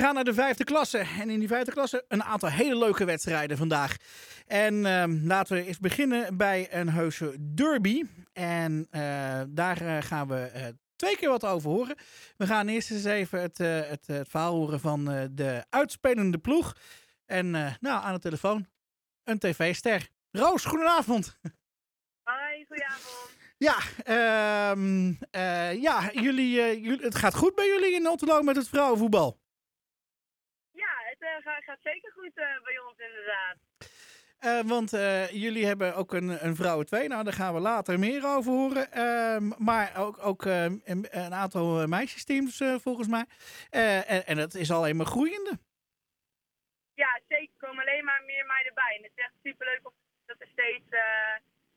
gaan naar de vijfde klasse. En in die vijfde klasse een aantal hele leuke wedstrijden vandaag. En ehm, laten we eens beginnen bij een heuse derby. En eh, daar eh, gaan we eh, twee keer wat over horen. We gaan eerst eens even het, het, het verhaal horen van de uitspelende ploeg. En nou, aan de telefoon een tv-ster. Roos, goedenavond. Hoi, goedenavond. Ja, ehm, eh, ja jullie, jullie, het gaat goed bij jullie in Otterlo met het vrouwenvoetbal. Eh, gaat, gaat zeker goed eh, bij ons inderdaad. Eh, want jullie hebben ook een, een vrouwen 2. Nou, daar gaan we later meer over horen. Ehm, maar ook, ook eh, een, een aantal meisjesteams volgens mij. En, en dat is alleen maar groeiende. Ja, zeker. Er komen alleen maar meer meiden bij. En het is echt superleuk dat er steeds,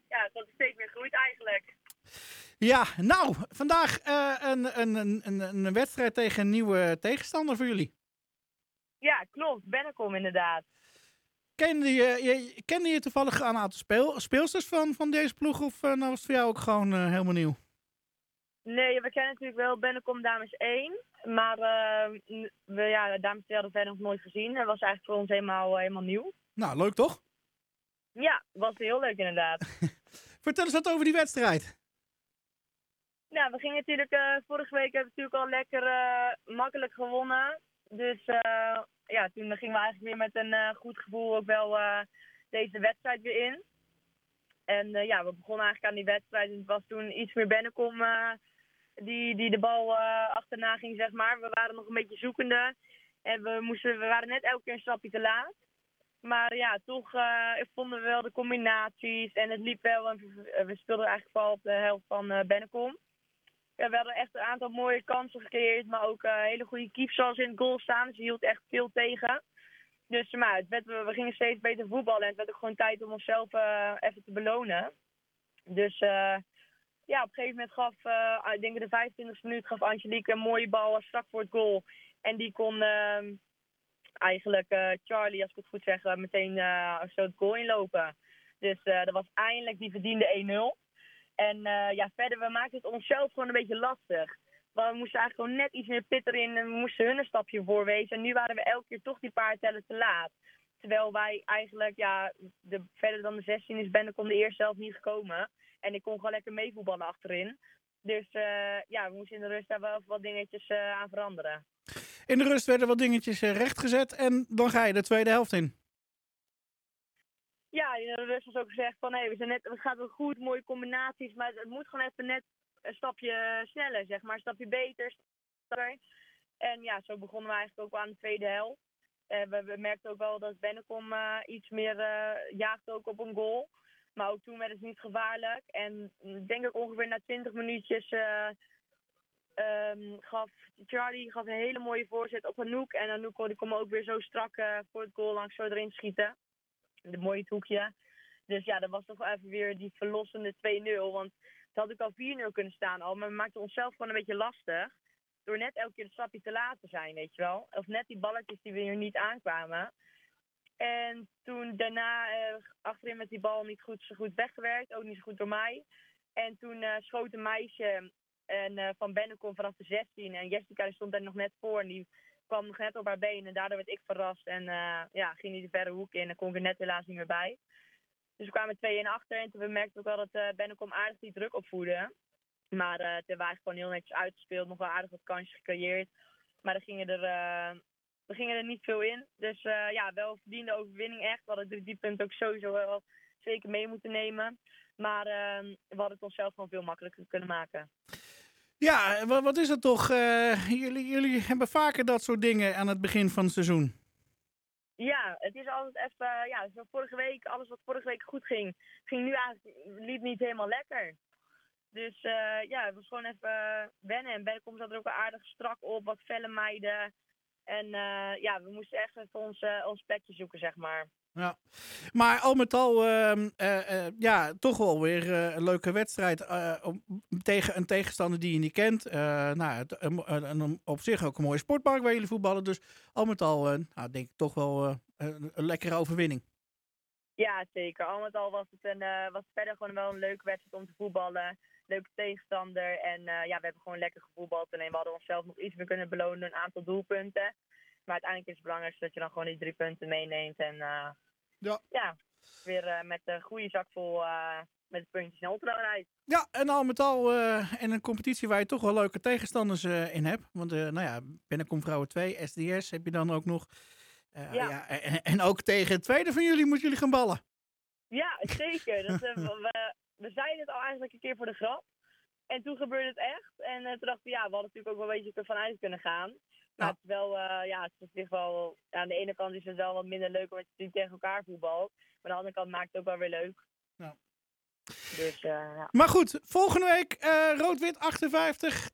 ja, dat er steeds meer groeit eigenlijk. Ja, nou, vandaag een, een, een, een, een wedstrijd tegen een nieuwe tegenstander voor jullie. Ja, klopt. Bennekom inderdaad. Kende je, je, kende je toevallig een aantal speel, speelsters van, van deze ploeg? Of eh, nou was het voor jou ook gewoon eh, helemaal nieuw? Nee, we kennen natuurlijk wel Bennekom Dames 1. Maar eh, n- we, ja, Dames 2 hadden we verder nog nooit gezien. Het was eigenlijk voor ons helemaal, helemaal nieuw. Nou, leuk toch? Ja, was heel leuk inderdaad. Vertel eens wat over die wedstrijd. Nou, we gingen natuurlijk, vorige week hebben we natuurlijk al lekker makkelijk gewonnen. Dus eh, ja, toen gingen we eigenlijk weer met een eh, goed gevoel ook wel eh, deze wedstrijd weer in. En eh, ja, we begonnen eigenlijk aan die wedstrijd en het was toen iets meer Bennekom die, die de bal achterna ging, zeg maar. We waren nog een beetje zoekende en we, moesten, we waren net elke keer een stapje te laat. Maar ja, toch eh, vonden we wel de combinaties en het liep wel. We, speelden eigenlijk vooral op de helft van eh Bennekom. We hadden echt een aantal mooie kansen gecreëerd, maar ook eh, hele goede keeps zoals in het goal staan. Dus die hield echt veel tegen. Dus maar het werd, we gingen steeds beter voetballen en het werd ook gewoon tijd om onszelf eh, even te belonen. Dus eh, ja, op een gegeven moment gaf, ik denk de 25e minuut, gaf Angelique een mooie bal strak voor het goal. En die kon ehm, eigenlijk Charlie, als ik het goed zeg, meteen zo het goal inlopen. Dus dat was eindelijk die verdiende 1-0. En eh, ja, verder, we maakten het onszelf gewoon een beetje lastig. Want we moesten eigenlijk gewoon net iets meer pit erin en we moesten hun een stapje voorwezen. En nu waren we elke keer toch die paar tellen te laat. Terwijl wij eigenlijk, ja, de, verder dan de 16 is Bennekom de eerste zelf niet gekomen. En ik kon gewoon lekker meevoetballen achterin. Dus eh, ja, we moesten in de rust daar wel wat dingetjes eh, aan veranderen. In de rust werden wat dingetjes rechtgezet en dan ga je de tweede helft in. Ja, in de rust was ook gezegd van hé, we zijn net, het gaat wel goed, mooie combinaties, maar het moet gewoon even net een stapje sneller, zeg maar, een stapje beter. En ja, zo begonnen we eigenlijk ook aan de tweede helft. Eh, we, we merkten ook wel dat Bennekom eh, iets meer eh jaagde ook op een goal. Maar ook toen werd het niet gevaarlijk. En ik denk ook ongeveer na 20 minuutjes eh, ehm, gaf Charlie gaf een hele mooie voorzet op Anouk. En Anouk kon, die kon ook weer zo strak voor het goal langs zo erin schieten. De mooie hoekje. Dus ja, dat was toch even weer die verlossende 2-0. Want het had ook al 4-0 kunnen staan al. Maar we maakten onszelf gewoon een beetje lastig. Door net elke keer een stapje te laat te zijn, weet je wel. Of net die balletjes die weer niet aankwamen. En toen daarna eh, achterin met die bal niet goed, zo goed weggewerkt. Ook niet zo goed door mij. En toen eh, schoot een meisje en, eh, van Bennekom vanaf de 16. En Jessica die stond daar nog net voor. En die kwam nog net op haar been. En daardoor werd ik verrast. En eh, ja, ging die de verre hoek in. En kon ik er net helaas niet meer bij. Dus we kwamen 2-1 achter. En toen merkte ik ook wel dat eh Bennekom aardig die druk opvoerde. Maar eh toen eigenlijk gewoon heel netjes uitgespeeld. Nog wel aardig wat kansjes gecreëerd. Maar er gingen er, gingen er niet veel in. Dus ja, wel verdiende overwinning echt. We hadden die, punten ook sowieso wel zeker mee moeten nemen. Maar eh, we hadden het onszelf gewoon veel makkelijker kunnen maken. Ja, wa- wat is het toch? eh, jullie, jullie hebben vaker dat soort dingen aan het begin van het seizoen. Ja, het is altijd even, ja, zo vorige week, alles wat vorige week goed ging, ging nu eigenlijk, liep niet helemaal lekker. Dus eh, ja, het was gewoon even wennen. En Bennekom zat er ook aardig strak op, wat felle meiden. En eh, ja, we moesten echt even ons, eh, ons plekje zoeken, zeg maar. Ja. Maar al met al, ehm, eh, eh, ja, toch wel weer eh, een leuke wedstrijd tegen een tegenstander die je niet kent. Nou, het, een- op zich ook een mooie sportpark waar jullie voetballen. Dus al met al, nou, denk ik toch wel een, een lekkere overwinning. Ja, zeker. Al met al was het, een, was verder gewoon wel een leuke wedstrijd om te voetballen. Leuke tegenstander. En ja, we hebben gewoon lekker gevoetbald. Alleen we hadden onszelf nog iets meer kunnen belonen. Een aantal doelpunten. Maar uiteindelijk is het belangrijkste dat je dan gewoon die drie punten meeneemt. En eh, Ja. ja, weer eh, met een goede zak vol uh, met puntjes naar Otterlo rijdt. Ja, en al met al uh, in een competitie waar je toch wel leuke tegenstanders uh, in hebt. Want nou ja, Binnenkom Vrouwen 2, SDS heb je dan ook nog. Ja. ja en, en, ook tegen het tweede van jullie moeten jullie gaan ballen. Ja, zeker. Dat, we, we zeiden het al eigenlijk een keer voor de grap. En toen gebeurde het echt. En toen dachten we, ja, we hadden natuurlijk ook wel een beetje ervan uit kunnen gaan. Maar het is wel, uh, ja, het is wel, ja, aan de ene kant is het wel wat minder leuk omdat je tegen elkaar voetbalt. Maar aan de andere kant maakt het ook wel weer leuk. Ja. Dus, uh, ja. Maar goed, volgende week uh, rood-wit 58.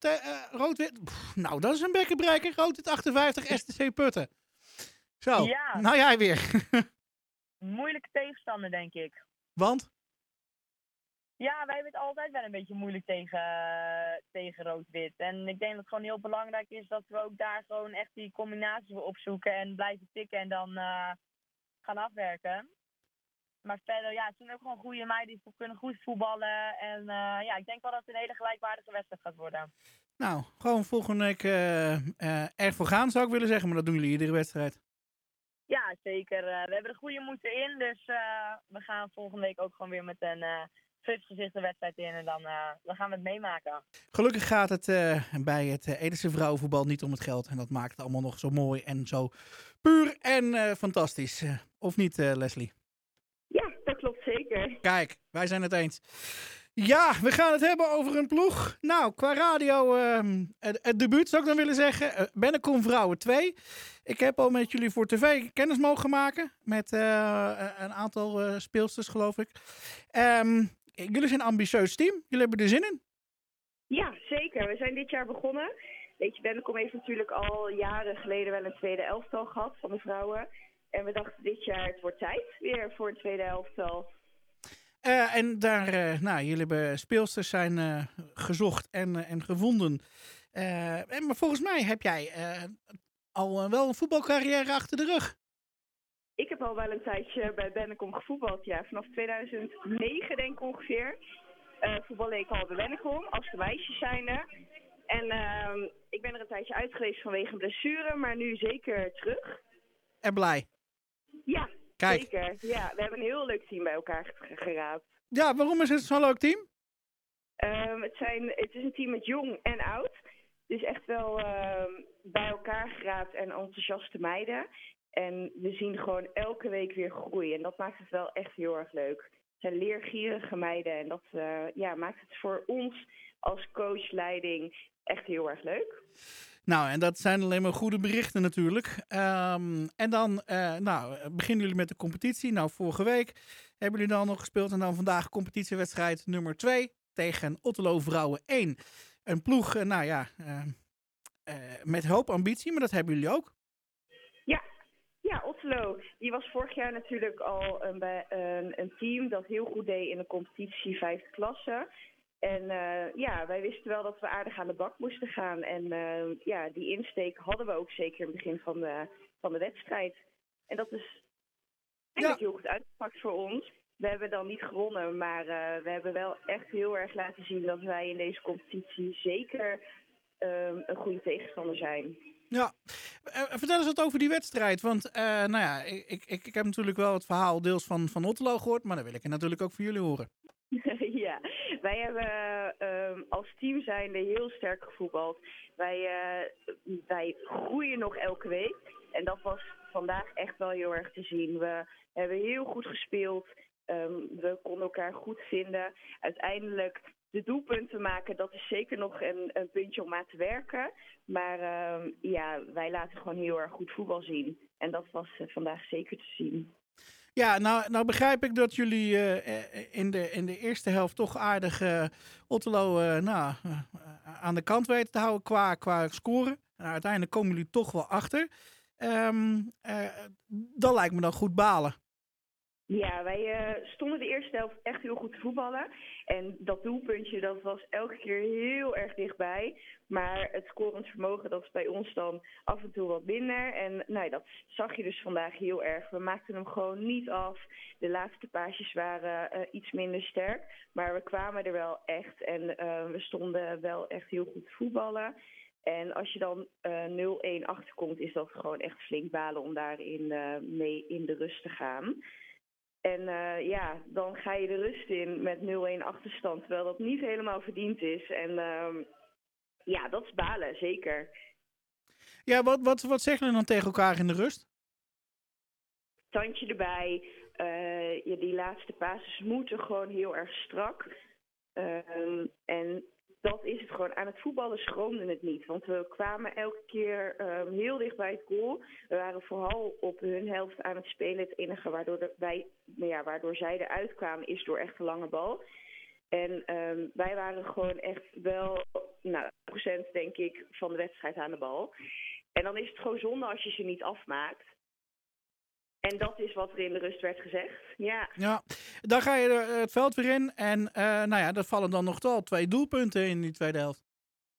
rood-wit, nou dat is een bekkenbreker. Rood-wit 58 STC Putten. Zo, ja. nou jij weer. Moeilijke tegenstander denk ik. Want? Ja, wij hebben het altijd wel een beetje moeilijk tegen, tegen rood-wit. En ik denk dat het gewoon heel belangrijk is dat we ook daar gewoon echt die combinaties opzoeken en blijven tikken en dan uh, gaan afwerken. Maar verder, ja, het zijn ook gewoon goede meiden die kunnen goed voetballen. En uh, ja, ik denk wel dat het een hele gelijkwaardige wedstrijd gaat worden. Nou, gewoon volgende week uh, ervoor gaan zou ik willen zeggen, maar dat doen jullie iedere wedstrijd. Ja, zeker. we hebben er goede moed in, dus we gaan volgende week ook gewoon weer met een fris gezicht de wedstrijd in en dan, uh, dan gaan we het meemaken. Gelukkig gaat het uh, bij het uh, Edese vrouwenvoetbal niet om het geld. En dat maakt het allemaal nog zo mooi en zo puur en fantastisch. of niet, Leslie? Ja, dat klopt zeker. Kijk, wij zijn het eens. Ja, we gaan het hebben over een ploeg. Nou, qua radio, uh, het, het, debuut zou ik dan willen zeggen. Uh, Bennekom Vrouwen 2. Ik heb al met jullie voor tv kennis mogen maken. Met uh, een aantal speelsters, geloof ik. Um, jullie zijn een ambitieus team. Jullie hebben er zin in. Ja, zeker. We zijn dit jaar begonnen. Weet je, Bennekom heeft natuurlijk al jaren geleden wel een tweede elftal gehad van de vrouwen. En we dachten dit jaar, het wordt tijd weer voor een tweede elftal. Uh, en daar, uh, nou, jullie hebben speelsters zijn uh, gezocht en, en gevonden. En, maar volgens mij heb jij al wel een voetbalcarrière achter de rug. Ik heb al wel een tijdje bij Bennekom gevoetbald, ja. Vanaf 2009 denk ik ongeveer. voetbalde ik al bij Bennekom, als de meisjes zijnde. En ehm, ik ben er een tijdje uit geweest vanwege een blessure, maar nu zeker terug. En blij? Ja, Kijk. Zeker, ja. We hebben een heel leuk team bij elkaar geraapt. Ja, waarom is het zo'n leuk team? Um, het, zijn, het is een team met jong en oud. Dus echt wel um, bij elkaar geraapt en enthousiaste meiden. En we zien gewoon elke week weer groeien. En dat maakt het wel echt heel erg leuk. Het zijn leergierige meiden. En dat uh, ja, maakt het voor ons als coachleiding echt heel erg leuk. Nou, en dat zijn alleen maar goede berichten natuurlijk. Um, en dan uh, nou, beginnen jullie met de competitie. Nou, vorige week hebben jullie dan nog gespeeld. En dan vandaag competitiewedstrijd nummer 2 tegen Otterlo Vrouwen 1. Een ploeg, uh, nou ja, met hoop ambitie, maar dat hebben jullie ook. Die was vorig jaar natuurlijk al een, een, een team dat heel goed deed in de competitie vijfde klasse. En uh, ja, wij wisten wel dat we aardig aan de bak moesten gaan. En uh, ja, die insteek hadden we ook zeker in het begin van de, van de wedstrijd. En dat is eigenlijk ja. heel goed uitgepakt voor ons. We hebben dan niet gewonnen, maar uh, we hebben wel echt heel erg laten zien dat wij in deze competitie zeker een goede tegenstander zijn. Ja, vertel eens wat over die wedstrijd. Want nou ja, ik, ik, ik heb natuurlijk wel het verhaal deels van, van Otterlo gehoord, maar dan wil ik het natuurlijk ook voor jullie horen. ja, wij hebben um, als team zijnde heel sterk gevoetbald. Wij, wij groeien nog elke week. En dat was vandaag echt wel heel erg te zien. We hebben heel goed gespeeld. Um, we konden elkaar goed vinden. Uiteindelijk de doelpunten maken, dat is zeker nog een, een puntje om aan te werken. Maar um, ja, wij laten gewoon heel erg goed voetbal zien. En dat was uh, vandaag zeker te zien. Ja, nou, nou begrijp ik dat jullie uh, in, de, in de eerste helft toch aardig Otterlo nou, aan de kant weten te houden qua, qua scoren. Nou, uiteindelijk komen jullie toch wel achter. Um, dat lijkt me dan goed balen. Ja, wij stonden de eerste helft echt heel goed te voetballen. En dat doelpuntje, dat was elke keer heel erg dichtbij. Maar het scorend vermogen, dat is bij ons dan af en toe wat minder. En nou, dat zag je dus vandaag heel erg. We maakten hem gewoon niet af. De laatste paasjes waren uh, iets minder sterk. Maar we kwamen er wel echt. En uh, we stonden wel echt heel goed voetballen. En als je dan eh 0-1 achterkomt, is dat gewoon echt flink balen om daarin eh, mee in de rust te gaan. En eh, ja, dan ga je de rust in met 0-1 achterstand, terwijl dat niet helemaal verdiend is. En ehm, ja, dat is balen, zeker. Ja, wat, wat, wat zeggen jullie dan tegen elkaar in de rust? Tandje erbij. eh, ja, die laatste passes moeten gewoon heel erg strak. Ehm, en dat is het gewoon. Aan het voetballen schroomde het niet. Want we kwamen elke keer ehm, heel dicht bij het goal. We waren vooral op hun helft aan het spelen. Het enige waardoor, wij, nou ja, waardoor zij eruit kwamen is door echt een lange bal. En ehm, wij waren gewoon echt wel, nou, procent denk ik, van de wedstrijd aan de bal. En dan is het gewoon zonde als je ze niet afmaakt. En dat is wat er in de rust werd gezegd. Ja, Ja, dan ga je er, eh, het veld weer in. En eh, nou ja, er vallen dan nog wel twee doelpunten in die tweede helft.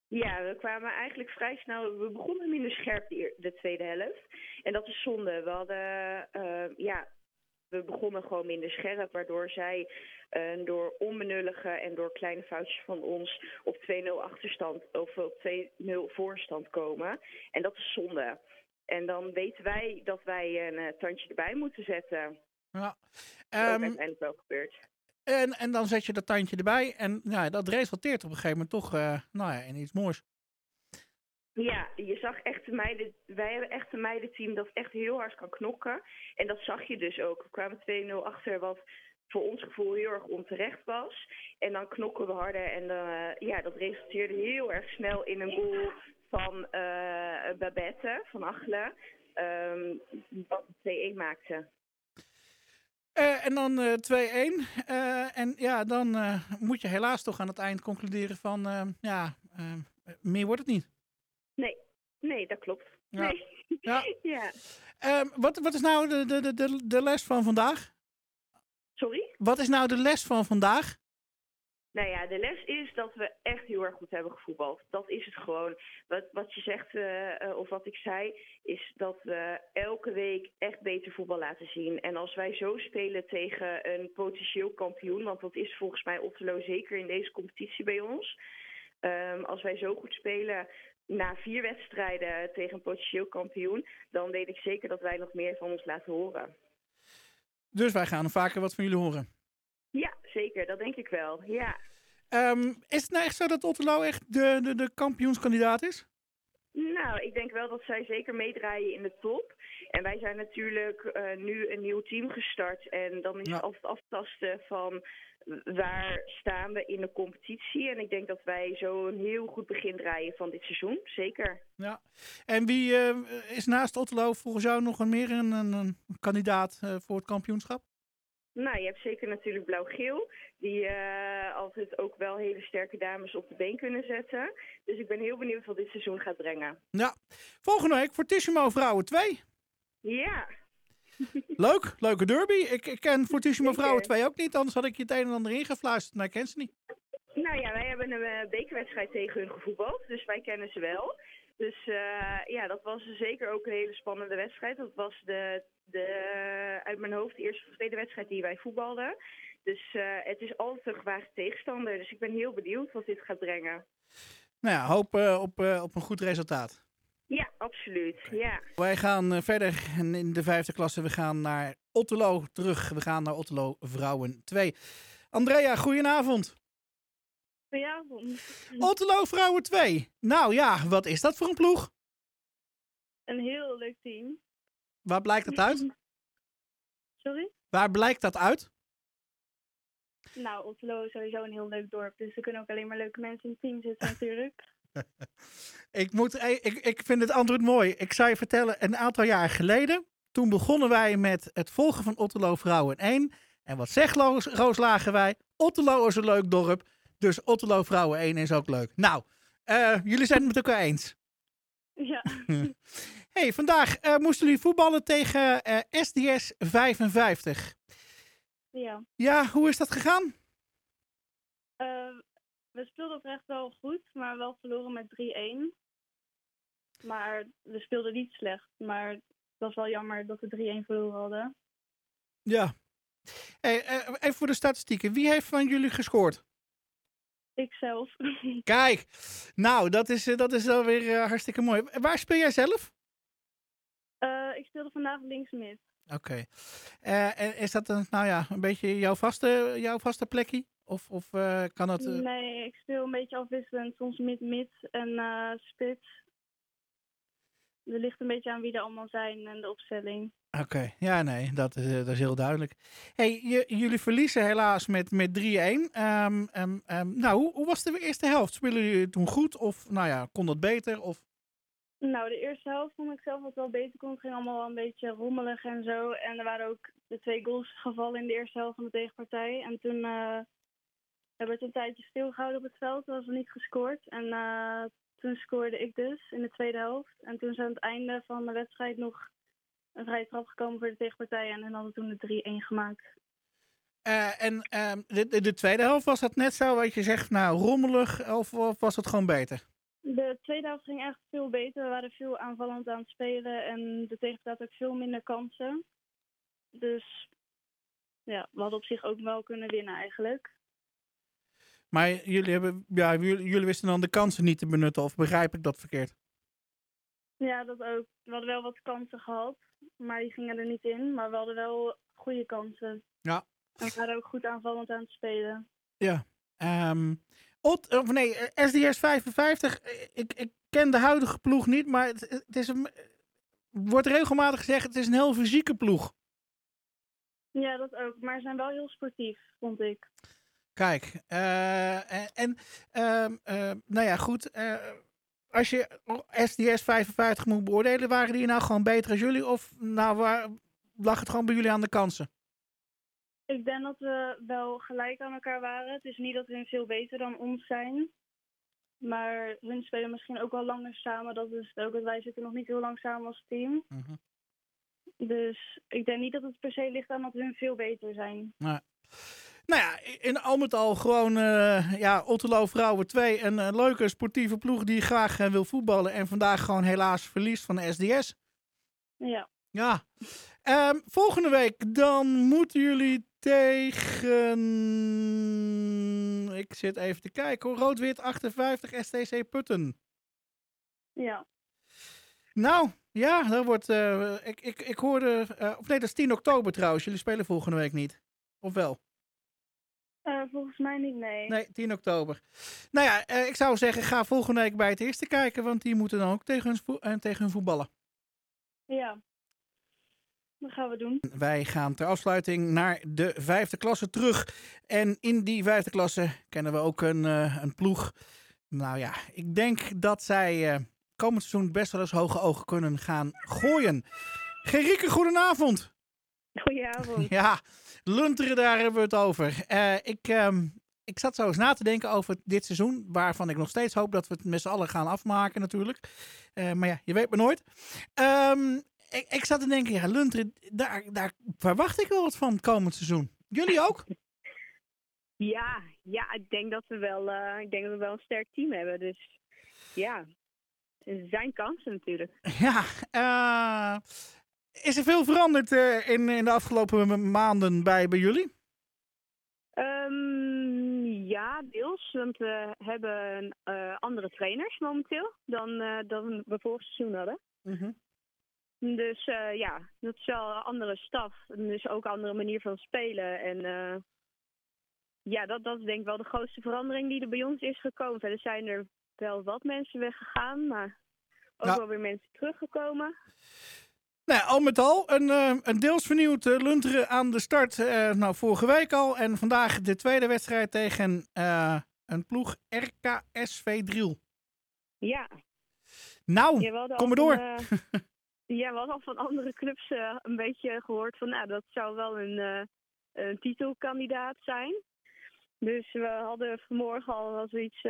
ja, we kwamen eigenlijk vrij snel. We begonnen minder scherp de, tweede helft. En dat is zonde. We hadden, eh, ja, we begonnen gewoon minder scherp. Waardoor zij door onbenullige en door kleine foutjes van ons op 2-0 achterstand of op 2-0 voorstand komen. En dat is zonde. En dan weten wij dat wij een eh, tandje erbij moeten zetten. Ja. Dat is Ehm, uiteindelijk wel gebeurd. en, en dan zet je dat tandje erbij. En nou, ja, dat resulteert op een gegeven moment toch eh, nou ja, in iets moois. Ja, je zag echt de meiden. Wij hebben echt een meidenteam dat echt heel hard kan knokken. En dat zag je dus ook. We kwamen 2-0 achter, wat voor ons gevoel heel erg onterecht was. En dan knokken we harder. En eh, ja, dat resulteerde heel erg snel in een goal van eh, Babette van Achelen. ehm, wat 2-1 maakte. Eh, en dan eh 2-1. Eh, en ja, dan eh, moet je helaas toch aan het eind concluderen van... ja, meer wordt het niet. Nee, nee, dat klopt. Ja. Nee. Ja. ja. Ehm, wat, wat is nou de, de- de, de les van vandaag? Sorry? Wat is nou de les van vandaag? Nou ja, de les is dat we echt heel erg goed hebben gevoetbald. Dat is het gewoon. Wat, wat je zegt, eh, eh, of wat ik zei, is dat we elke week echt beter voetbal laten zien. En als wij zo spelen tegen een potentieel kampioen, want dat is volgens mij Otterlo zeker in deze competitie bij ons. Ehm, als wij zo goed spelen na vier wedstrijden tegen een potentieel kampioen, dan weet ik zeker dat wij nog meer van ons laten horen. Dus wij gaan vaker wat van jullie horen. Ja, zeker. Dat denk ik wel. Ja. Ehm, is het nou echt zo dat Otterlo echt de, de, de kampioenskandidaat is? Nou, ik denk wel dat zij zeker meedraaien in de top. En wij zijn natuurlijk eh, nu een nieuw team gestart. En dan is Ja. het altijd aftasten van waar staan we in de competitie. En ik denk dat wij zo een heel goed begin draaien van dit seizoen. Zeker. Ja. En wie eh, is naast Otterlo volgens jou nog een meer een, een, een kandidaat eh, voor het kampioenschap? Nou, je hebt zeker natuurlijk Blauw-Geel. Die eh, altijd ook wel hele sterke dames op de been kunnen zetten. Dus ik ben heel benieuwd wat dit seizoen gaat brengen. Ja. Volgende week Fortissimo Vrouwen 2. Ja, Leuk, leuke derby. Ik, ik ken Fortissimo Zeker. Vrouwen 2 ook niet, anders had ik je het een en ander ingefluisterd, maar ik ken ze niet. Nou ja, wij hebben een eh, bekerwedstrijd tegen hun gevoetbald, dus wij kennen ze wel. Dus eh, ja, dat was zeker ook een hele spannende wedstrijd. Dat was de, de, uit mijn hoofd de eerste of tweede wedstrijd die wij voetbalden. Dus eh, het is altijd een gewaagde tegenstander. Dus ik ben heel benieuwd wat dit gaat brengen. Nou ja, hoop eh, op, op een goed resultaat. Ja, absoluut. Ja. Wij gaan verder in de vijfde klasse. We gaan naar Otterlo terug. We gaan naar Otterlo Vrouwen 2. Andrea, goedenavond. Goedenavond. Otterlo Vrouwen 2. Nou ja, wat is dat voor een ploeg? Een heel leuk team. Waar blijkt dat uit? Sorry? Waar blijkt dat uit? Nou, Otterlo is sowieso een heel leuk dorp. Dus er kunnen ook alleen maar leuke mensen in het team zitten natuurlijk. Ik, moet, eh, ik, ik vind het antwoord mooi. Ik zou je vertellen, een aantal jaar geleden, toen begonnen wij met het volgen van Otterlo Vrouwen 1. En wat zegt Roos, Roos lagen wij? Otterlo is een leuk dorp, dus Otterlo Vrouwen 1 is ook leuk. Nou, eh, jullie zijn het met elkaar eens. ja. hey, vandaag eh, moesten jullie voetballen tegen eh, SDS 55. ja. Ja, hoe is dat gegaan? Eh, we speelden oprecht wel goed, maar wel verloren met 3-1. Maar we speelden niet slecht. Maar het was wel jammer dat we 3-1 verloren hadden. Ja. Hey, eh, even voor de statistieken. Wie heeft van jullie gescoord? Kijk, nou, dat is, eh, dat is wel weer eh, hartstikke mooi. Waar speel jij zelf? Eh, ik speelde vandaag links mid. Oké. En is dat een, nou ja, een beetje jouw vaste, jouw vaste plekje? Of, of kan dat... Nee, ik speel een beetje afwisselend. Soms mid-mid en spits. Er ligt een beetje aan wie er allemaal zijn en de opstelling. Oké, ja, nee, dat is, eh, dat is heel duidelijk. Hey, jullie verliezen helaas met, met 3-1. Ehm, ehm, ehm, nou, hoe, hoe was de eerste helft? Spelen jullie toen goed? Of, nou ja, kon dat beter? Of... Nou, de eerste helft vond ik zelf wat wel beter kon. Het ging allemaal wel een beetje rommelig en zo. En er waren ook de twee goals gevallen in de eerste helft van de tegenpartij. En toen eh, hebben we het een tijdje stilgehouden op het veld. Toen was er niet gescoord. En eh, toen scoorde ik dus in de tweede helft. En toen is aan het einde van de wedstrijd nog een vrije trap gekomen voor de tegenpartij. En dan hadden we toen de 3-1 gemaakt. Eh, en ehm, de, de, de tweede helft, was dat net zo wat je zegt, nou, rommelig? Of, of was het gewoon beter? De tweede helft ging echt veel beter. We waren veel aanvallend aan het spelen. En de tegenpartij had ook veel minder kansen. Dus ja, we hadden op zich ook wel kunnen winnen eigenlijk. Maar jullie, hebben, ja, jullie, jullie wisten dan de kansen niet te benutten, of begrijp ik dat verkeerd? Ja, dat ook. We hadden wel wat kansen gehad, maar die gingen er niet in. Maar we hadden wel goede kansen. Ja. En we waren ook goed aanvallend aan het spelen. Ja. Ehm Ot, of nee, SDS 55. eh, Ik, ik ken de huidige ploeg niet, maar het, het is een, wordt regelmatig gezegd, het is een heel fysieke ploeg. Ja, dat ook. Maar ze zijn wel heel sportief, vond ik. Kijk, eh, en, ehm, eh, nou ja, goed. eh, als je SDS 55 moet beoordelen, waren die nou gewoon beter als jullie? Of nou, waar, lag het gewoon bij jullie aan de kansen? Ik denk dat we wel gelijk aan elkaar waren. Het is niet dat hun veel beter dan ons zijn. Maar hun spelen misschien ook wel langer samen. Dat is het ook. Want wij zitten nog niet heel lang samen als team. Dus ik denk niet dat het per se ligt aan dat hun veel beter zijn. Nou ja, in al met al gewoon eh, ja, Otterlo Vrouwen 2. Een, eh, leuke sportieve ploeg die graag eh, wil voetballen. En vandaag gewoon helaas verliest van de SDS. Ja. Ja. Ehm, volgende week dan moeten jullie tegen... Ik zit even te kijken hoor. Rood-wit 58 STC Putten. Ja. Nou, ja, dat wordt... eh, ik, ik, ik hoorde... of nee, dat is 10 oktober trouwens. Jullie spelen volgende week niet. Of wel? Eh, volgens mij niet, nee. Nee, 10 oktober. Nou ja, eh, ik zou zeggen, ga volgende week bij het eerste kijken, want die moeten dan ook tegen hun, eh, tegen hun voetballen. Ja. Dat gaan we doen. Wij gaan ter afsluiting naar de vijfde klasse terug. En in die vijfde klasse kennen we ook een, een ploeg. Nou ja, ik denk dat zij komend seizoen best wel eens hoge ogen kunnen gaan gooien. Gerike, goedenavond. Goedenavond. Ja, Lunteren, daar hebben we het over. Eh, ik, ehm, ik zat zo eens na te denken over dit seizoen, waarvan ik nog steeds hoop dat we het met z'n allen gaan afmaken natuurlijk. Eh, maar ja, je weet maar nooit. Ehm, ik, ik zat te denken, ja, Lunteren, daar, daar verwacht ik wel wat van het komend seizoen. Jullie ook? Ja, ja, ik denk dat we wel, eh, ik denk dat we wel een sterk team hebben. Dus ja, er zijn kansen natuurlijk. Ja, eh, is er veel veranderd eh, in, in de afgelopen maanden bij, bij jullie? Ehm, ja, deels. Want we hebben eh, andere trainers momenteel dan, eh, dan we vorig seizoen hadden. Dus eh, ja, dat is wel een andere staf. Dus ook een andere manier van spelen. En ja, dat, dat is denk ik wel de grootste verandering die er bij ons is gekomen. Verder zijn er wel wat mensen weggegaan, maar ook Ja. wel weer mensen teruggekomen. Nou, al met al een, eh, een deels vernieuwd eh, Lunteren aan de start. eh, nou, vorige week al. En vandaag de tweede wedstrijd tegen een ploeg RKSV Driel. Ja, Nou, ja kom maar door. ja, we hadden al van andere clubs een beetje gehoord van, nou, dat zou wel een, een titelkandidaat zijn. Dus we hadden vanmorgen al wel zoiets,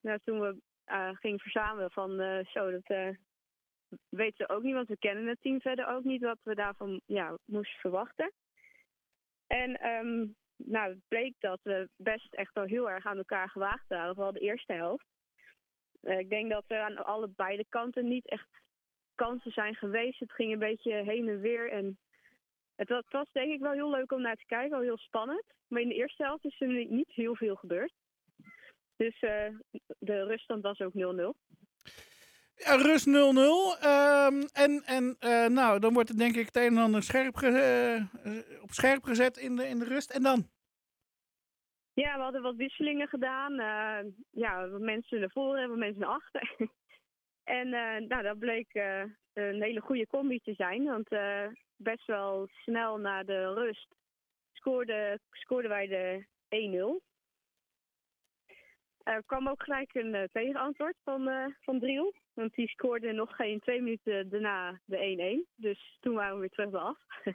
nou, toen we gingen verzamelen van, zo, dat weten we ook niet, want we kennen het team verder ook niet, wat we daarvan ja, moesten verwachten. En ehm, nou, het bleek dat we best echt wel heel erg aan elkaar gewaagd waren, vooral de eerste helft. Eh, ik denk dat er aan alle beide kanten niet echt kansen zijn geweest. Het ging een beetje heen en weer. En het was, denk ik wel heel leuk om naar te kijken, wel heel spannend. Maar in de eerste helft is er niet niet heel veel gebeurd. Dus eh, de ruststand was ook 0-0. Rust 0-0. Ehm, en en eh, nou, dan wordt het denk ik het een en ander scherp eh, op scherp gezet in de, in de rust. En dan? Ja, we hadden wat wisselingen gedaan. eh, ja, wat mensen naar voren en wat mensen naar achter. en eh, nou, dat bleek een hele goede combi te zijn. Want best wel snel na de rust scoorde, scoorden wij de 1-0. Er kwam ook gelijk een eh, tegenantwoord van, eh van Driel. Want die scoorde nog geen twee minuten daarna de 1-1. Dus toen waren we weer terug bij af.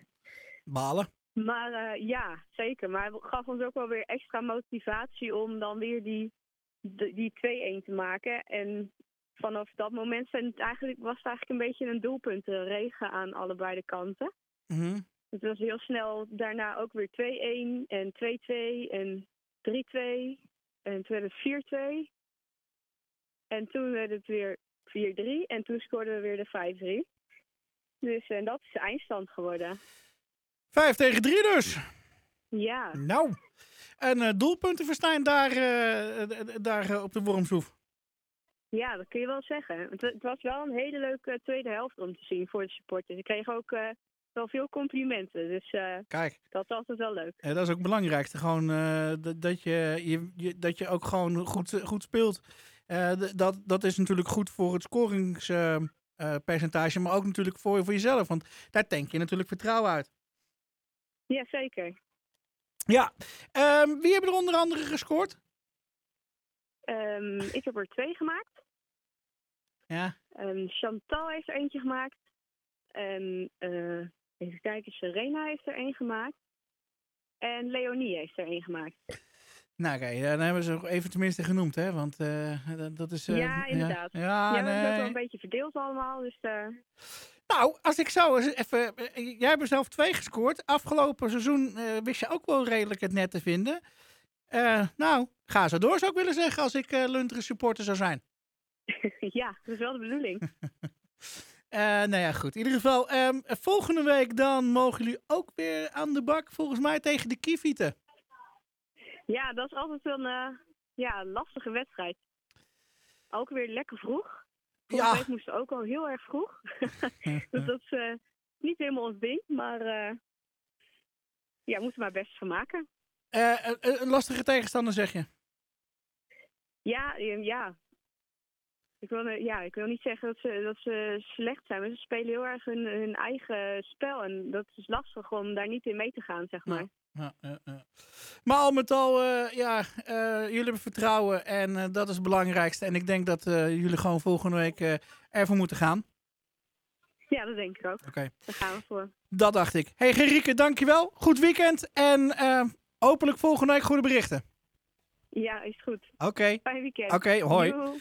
Balen. Maar eh, ja, zeker. Maar het gaf ons ook wel weer extra motivatie om dan weer die, die 2-1 te maken. En vanaf dat moment zijn het eigenlijk, was het eigenlijk een beetje een doelpuntenregen aan allebei de kanten. Mhm. Het was heel snel daarna ook weer 2-1 en 2-2 en 3-2. En toen werd het 4-2. En toen werd het weer 4-3. En toen scoorden we weer de 5-3. Dus en dat is de eindstand geworden. 5 tegen 3 dus. Ja. Nou. En eh, doelpunten verstaan daar, eh, eh, eh, daar eh, op de Wormshoef. Ja, dat kun je wel zeggen. Het, het was wel een hele leuke tweede helft om te zien voor de supporters. Ik kreeg ook eh, wel veel complimenten, dus eh, Kijk, dat is altijd wel leuk. eh, dat is ook het belangrijkste. Gewoon eh, dat, je, je, je- dat je ook gewoon goed, goed speelt. Dat, dat is natuurlijk goed voor het scoringspercentage, maar ook natuurlijk voor, voor jezelf. Want daar tank je natuurlijk vertrouwen uit. Ja, zeker. Ja, Ehm, wie hebben er onder andere gescoord? Ehm, ik heb er twee gemaakt. Ja, Ehm, Chantal heeft er eentje gemaakt. En eh, even kijken, Serena heeft er één gemaakt. En Leonie heeft er één gemaakt. nou oké, dan hebben ze ook even tenminste genoemd, hè? Want eh, dat, dat is... eh, Ja, inderdaad. Ja, ja, hebben het ook wel een beetje verdeeld allemaal. Dus eh, Nou, als ik zo eens even... Jij hebt er zelf twee gescoord. Afgelopen seizoen wist je ook wel redelijk het net te vinden. Nou, ga zo door zou ik willen zeggen als ik eh Lunteren supporter zou zijn. ja, dat is wel de bedoeling. Eh nou ja, goed. In ieder geval, ehm, volgende week dan mogen jullie ook weer aan de bak. Volgens mij tegen de Kievieten. Ja, dat is altijd een eh, ja, lastige wedstrijd. Ook weer lekker vroeg. Vorige Ja. week moesten ook al heel erg vroeg. dus dat is eh, niet helemaal ons ding, maar ja, we moeten maar best van maken. Een- lastige tegenstander zeg je. Ja, ja. Ik wil, eh, ja, ik wil niet zeggen dat ze, dat ze slecht zijn, maar ze spelen heel erg hun, hun eigen spel. En dat is lastig om daar niet in mee te gaan, zeg maar. Ja, ja, ja. Maar al met al, eh, ja, eh, jullie hebben vertrouwen en dat is het belangrijkste. En ik denk dat jullie gewoon volgende week ervoor moeten gaan. Ja, dat denk ik ook. Oké. Daar gaan we voor. Dat dacht ik. Hey Gerike, dankjewel. Goed weekend en hopelijk volgende week goede berichten. Ja, is goed. Oké. Fijn weekend. Oké, hoi. Joe.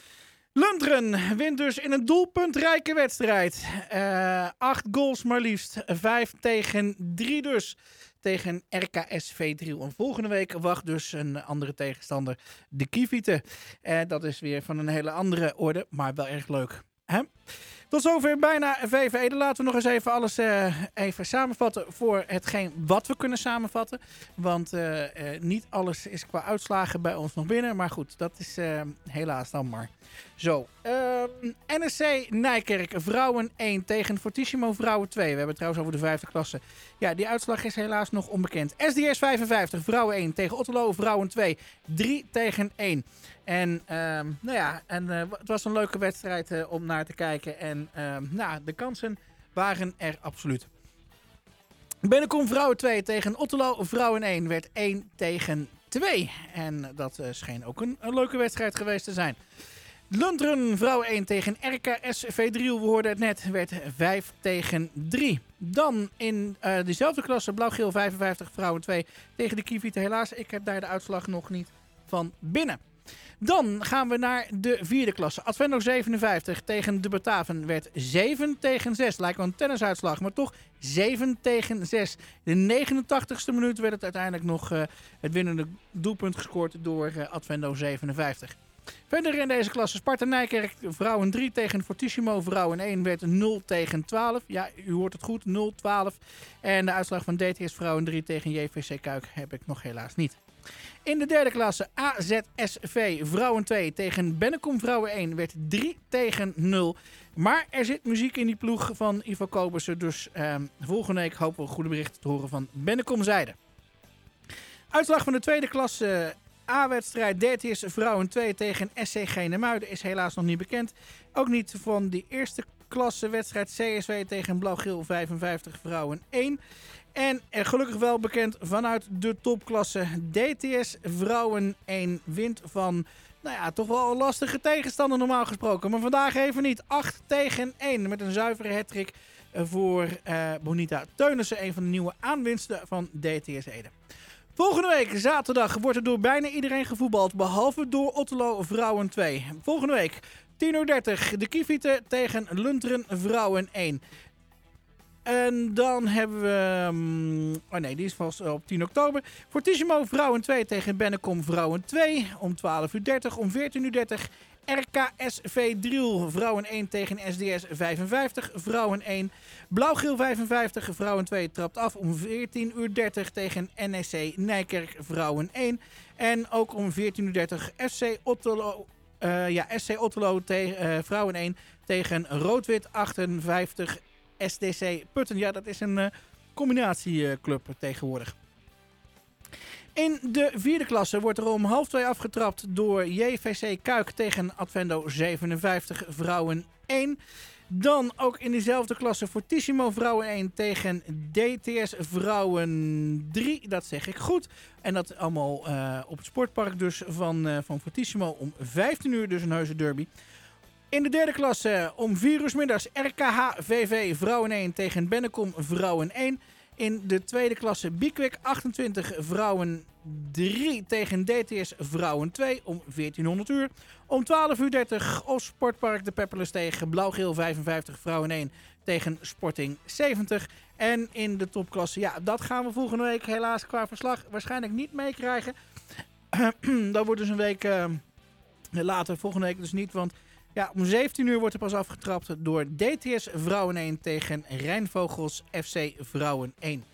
Lundgren wint dus in een doelpuntrijke wedstrijd. Eh, acht goals maar liefst. Vijf tegen drie dus. Tegen RKSV. En volgende week wacht dus een andere tegenstander. De Kievieten. Eh, dat is weer van een hele andere orde. Maar wel erg leuk. Hè? Tot zover bijna VVE. Dan laten we nog eens even alles eh, even samenvatten voor hetgeen wat we kunnen samenvatten. Want niet alles is qua uitslagen bij ons nog binnen. Maar goed, dat is helaas dan maar. Zo, ehm, NSC Nijkerk, vrouwen 1 tegen Fortissimo vrouwen 2. We hebben het trouwens over de vijfde klasse. Ja, die uitslag is helaas nog onbekend. SDS 55, vrouwen 1 tegen Otterlo, vrouwen 2. 3 tegen 1. En ehm, nou ja, en, eh, het was een leuke wedstrijd eh, om naar te kijken. En ehm, nou, de kansen waren er absoluut. Bennekom vrouwen 2 tegen Otterlo vrouwen 1 werd 1 tegen 2. En dat eh, scheen ook een leuke wedstrijd geweest te zijn. Lunteren vrouwen 1 tegen RKSV Driel, we hoorden het net, werd 5 tegen 3. Dan in eh, dezelfde klasse Blauw-Geel 55 vrouwen 2 tegen de Kievieten. Helaas, ik heb daar de uitslag nog niet van binnen. Dan gaan we naar de vierde klasse. Advendo 57 tegen de Bataven werd 7 tegen 6. Lijkt wel een tennisuitslag, maar toch 7 tegen 6. De 89ste minuut werd het uiteindelijk nog eh, het winnende doelpunt gescoord door eh, Advendo 57. Verder in deze klasse Sparta Nijkerk vrouwen 3 tegen Fortissimo. Vrouwen 1 werd 0 tegen 12. Ja, u hoort het goed, 0-12. En de uitslag van DTS vrouwen 3 tegen JVC Kuik heb ik nog helaas niet. In de derde klasse AZSV Vrouwen 2 tegen Bennekom Vrouwen 1 werd 3 tegen 0. Maar er zit muziek in die ploeg van Ivo Kobersen. Dus ehm, volgende week hopen we goede berichten te horen van Bennekom Zijde. Uitslag van de tweede klasse A-wedstrijd DTS Vrouwen 2 tegen SC Genemuiden is helaas nog niet bekend. Ook niet van die eerste klasse wedstrijd CSW tegen Blauw-Geel 55 Vrouwen 1. En er gelukkig wel bekend vanuit de topklasse DTS Vrouwen 1 wint van, nou ja, toch wel een lastige tegenstander normaal gesproken. Maar vandaag even niet. 8 tegen 1 met een zuivere hattrick voor uh, Bonita Teunissen. Een van de nieuwe aanwinsten van DTS Ede. Volgende week, zaterdag, wordt er door bijna iedereen gevoetbald. Behalve door Otterlo Vrouwen 2. Volgende week, 10.30 uur, de Kievieten tegen Lunteren Vrouwen 1. En dan hebben we... Um, oh nee, die is vast op 10 oktober. Fortissimo Vrouwen 2 tegen Bennekom Vrouwen 2. Om 12.30 uur. Om 14.30 uur RKSV Driel. Vrouwen 1 tegen SDS 55. Vrouwen 1. Blauw-Geel 55. Vrouwen 2 trapt af om 14.30 uur tegen NEC Nijkerk. Vrouwen 1. En ook om 14.30 uur FC Otterlo... Uh, ja, SC Otterlo tegen uh, Vrouwen 1 tegen Roodwit 58 SDC Putten. Ja, dat is een uh, combinatieclub tegenwoordig. In de vierde klasse wordt er om half twee afgetrapt door JVC Kuik tegen Advendo 57 Vrouwen 1. Dan ook in diezelfde klasse Fortissimo Vrouwen 1 tegen DTS Vrouwen 3. Dat zeg ik goed. En dat allemaal uh, op het sportpark dus van, uh, van Fortissimo om 15 uur. Dus een heuse derby. In de derde klasse om 4 uur middags RKH VV Vrouwen 1 tegen Bennekom Vrouwen 1. In de tweede klasse Bikwik 28 vrouwen 3 tegen DTS vrouwen 2 om 1400 uur. Om 12.30 uur op Sportpark de Pepperles tegen Blauw-Geel 55 vrouwen 1 tegen Sporting 70. En in de topklasse, ja dat gaan we volgende week helaas qua verslag waarschijnlijk niet meekrijgen. dat wordt dus een week uh, later, volgende week dus niet, want... Ja, om 17 uur wordt er pas afgetrapt door DTS Vrouwen 1 tegen Rijnvogels FC Vrouwen 1.